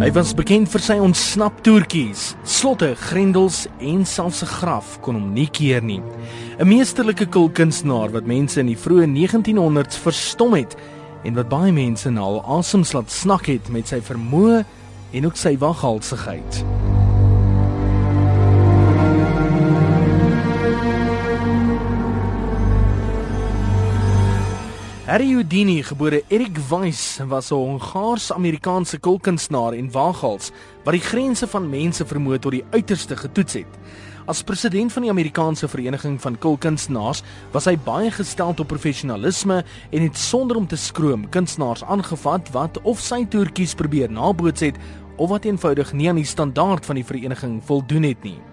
Hy was bekend vir sy ontsnap toertjies, slotte, grendels en selfs 'n graf kon hom nie keer nie. 'n Meesterlike kulkunstenaar wat mense in die vroeë 1900s verstom het en wat baie mense na al asems laat snak het met sy vermoë en ook sy waghalsigheid. Harry Houdini, gebore Erik Weiss, was 'n Hongaars-Amerikaanse kulkunstenaar en waaghals wat die grense van mense vermoë tot die uiterste getoets het. As president van die Amerikaanse Vereniging van Kulkunstenaars was hy baie gestel op professionalisme en het sonder om te skroom kunstenaars aangevat wat of sy toertjies probeer naboots het of wat eenvoudig nie aan die standaard van die vereniging voldoen het nie.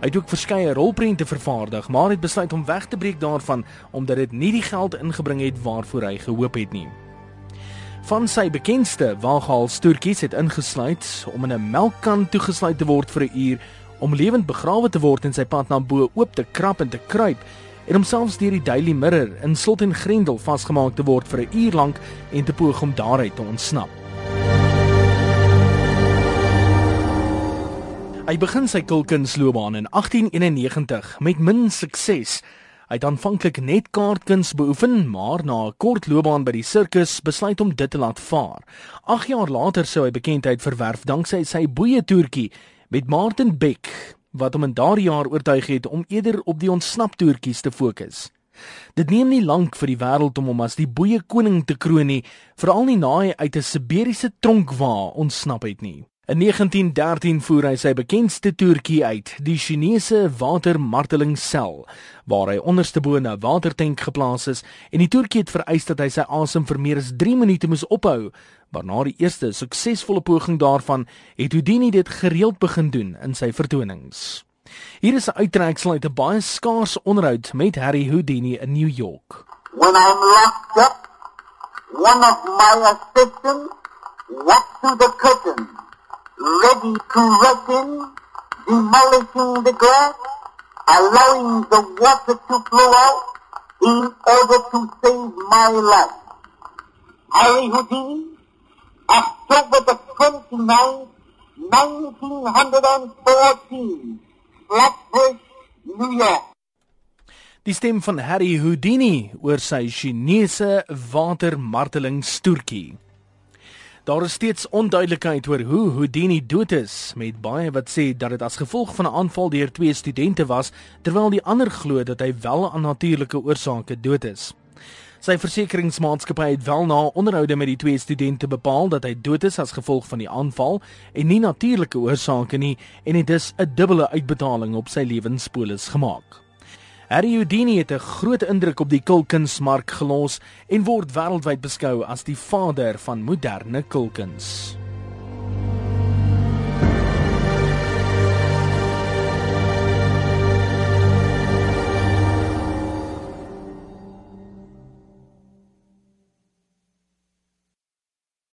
Hy het ook verskeie rolprente vervaardig, maar het besluit om weg te breek daarvan omdat dit nie die geld ingebring het waarvoor hy gehoop het nie. Van sy bekendste waaghals toertjies het ingesluit om in 'n melkkan toegesluit te word vir 'n uur, om lewend begrawe te word en sy pad na bo oop te krap en te kruip en om selfs deur die Daily Mirror in slot en grendel vasgemaak te word vir 'n uur lank en te poog om daaruit te ontsnap. Hy begin sy kulkunsloopbaan in 1891 met min sukses. Hy het aanvanklik net kaartkuns beoefen, maar na 'n kort loopbaan by die sirkus besluit om dit te laat vaar. 8 jaar later sou hy bekendheid verwerf danksy sy boeie toertjie met Martin Beck wat hom in daardie jaar oortuig het om eerder op die ontsnap toertjies te fokus. Dit neem nie lank vir die wêreld om hom as die boeie koning te kroon nie, veral nie na hy uit 'n Siberiese tronkwa ontsnap het nie. In 1913 voer hy sy bekendste toertjie uit, die Chinese watermartelingssel, waar hy onderste bo 'n watertank geplaas is en die toertjie het vereis dat hy sy asem vir meer as 3 minute moes ophou. Waarna die eerste suksesvolle poging daarvan het Houdini dit gereeld begin doen in sy vertonings. Hier is 'n uittreksel uit 'n baie skaars onderhoud met Harry Houdini in New York. When I'm locked up, one of my assistants walks to the curtain ready to rush in, demolishing the glass, allowing the water to flow out in order to save my life. Harry Houdini, October the 29th, 1914, Flatbush, New York. Die stem van Harry Houdini oor sy Chinese watermarteling stoertjie. Daar is steeds onduidelikheid oor hoe Houdini dood is, met baie wat sê dat dit as gevolg van 'n aanval deur twee studente was, terwyl die ander glo dat hy wel aan natuurlike oorsake dood is. Sy versekeringsmaatskappy het wel na onderhoude met die twee studente bepaal dat hy dood is as gevolg van die aanval en nie natuurlike oorsake nie en het dus 'n dubbele uitbetaling op sy lewenspolis gemaak. Harry Houdini het 'n groot indruk op die kulkunsmark gelos en word wêreldwyd beskou as die vader van moderne kulkuns.